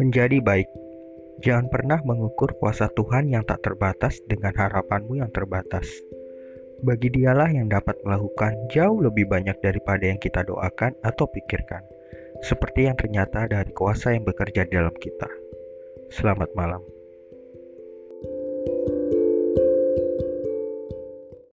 Menjadi baik. Jangan pernah mengukur kuasa Tuhan yang tak terbatas dengan harapanmu yang terbatas. Bagi dialah yang dapat melakukan jauh lebih banyak daripada yang kita doakan atau pikirkan, seperti yang ternyata dari kuasa yang bekerja di dalam kita. Selamat malam.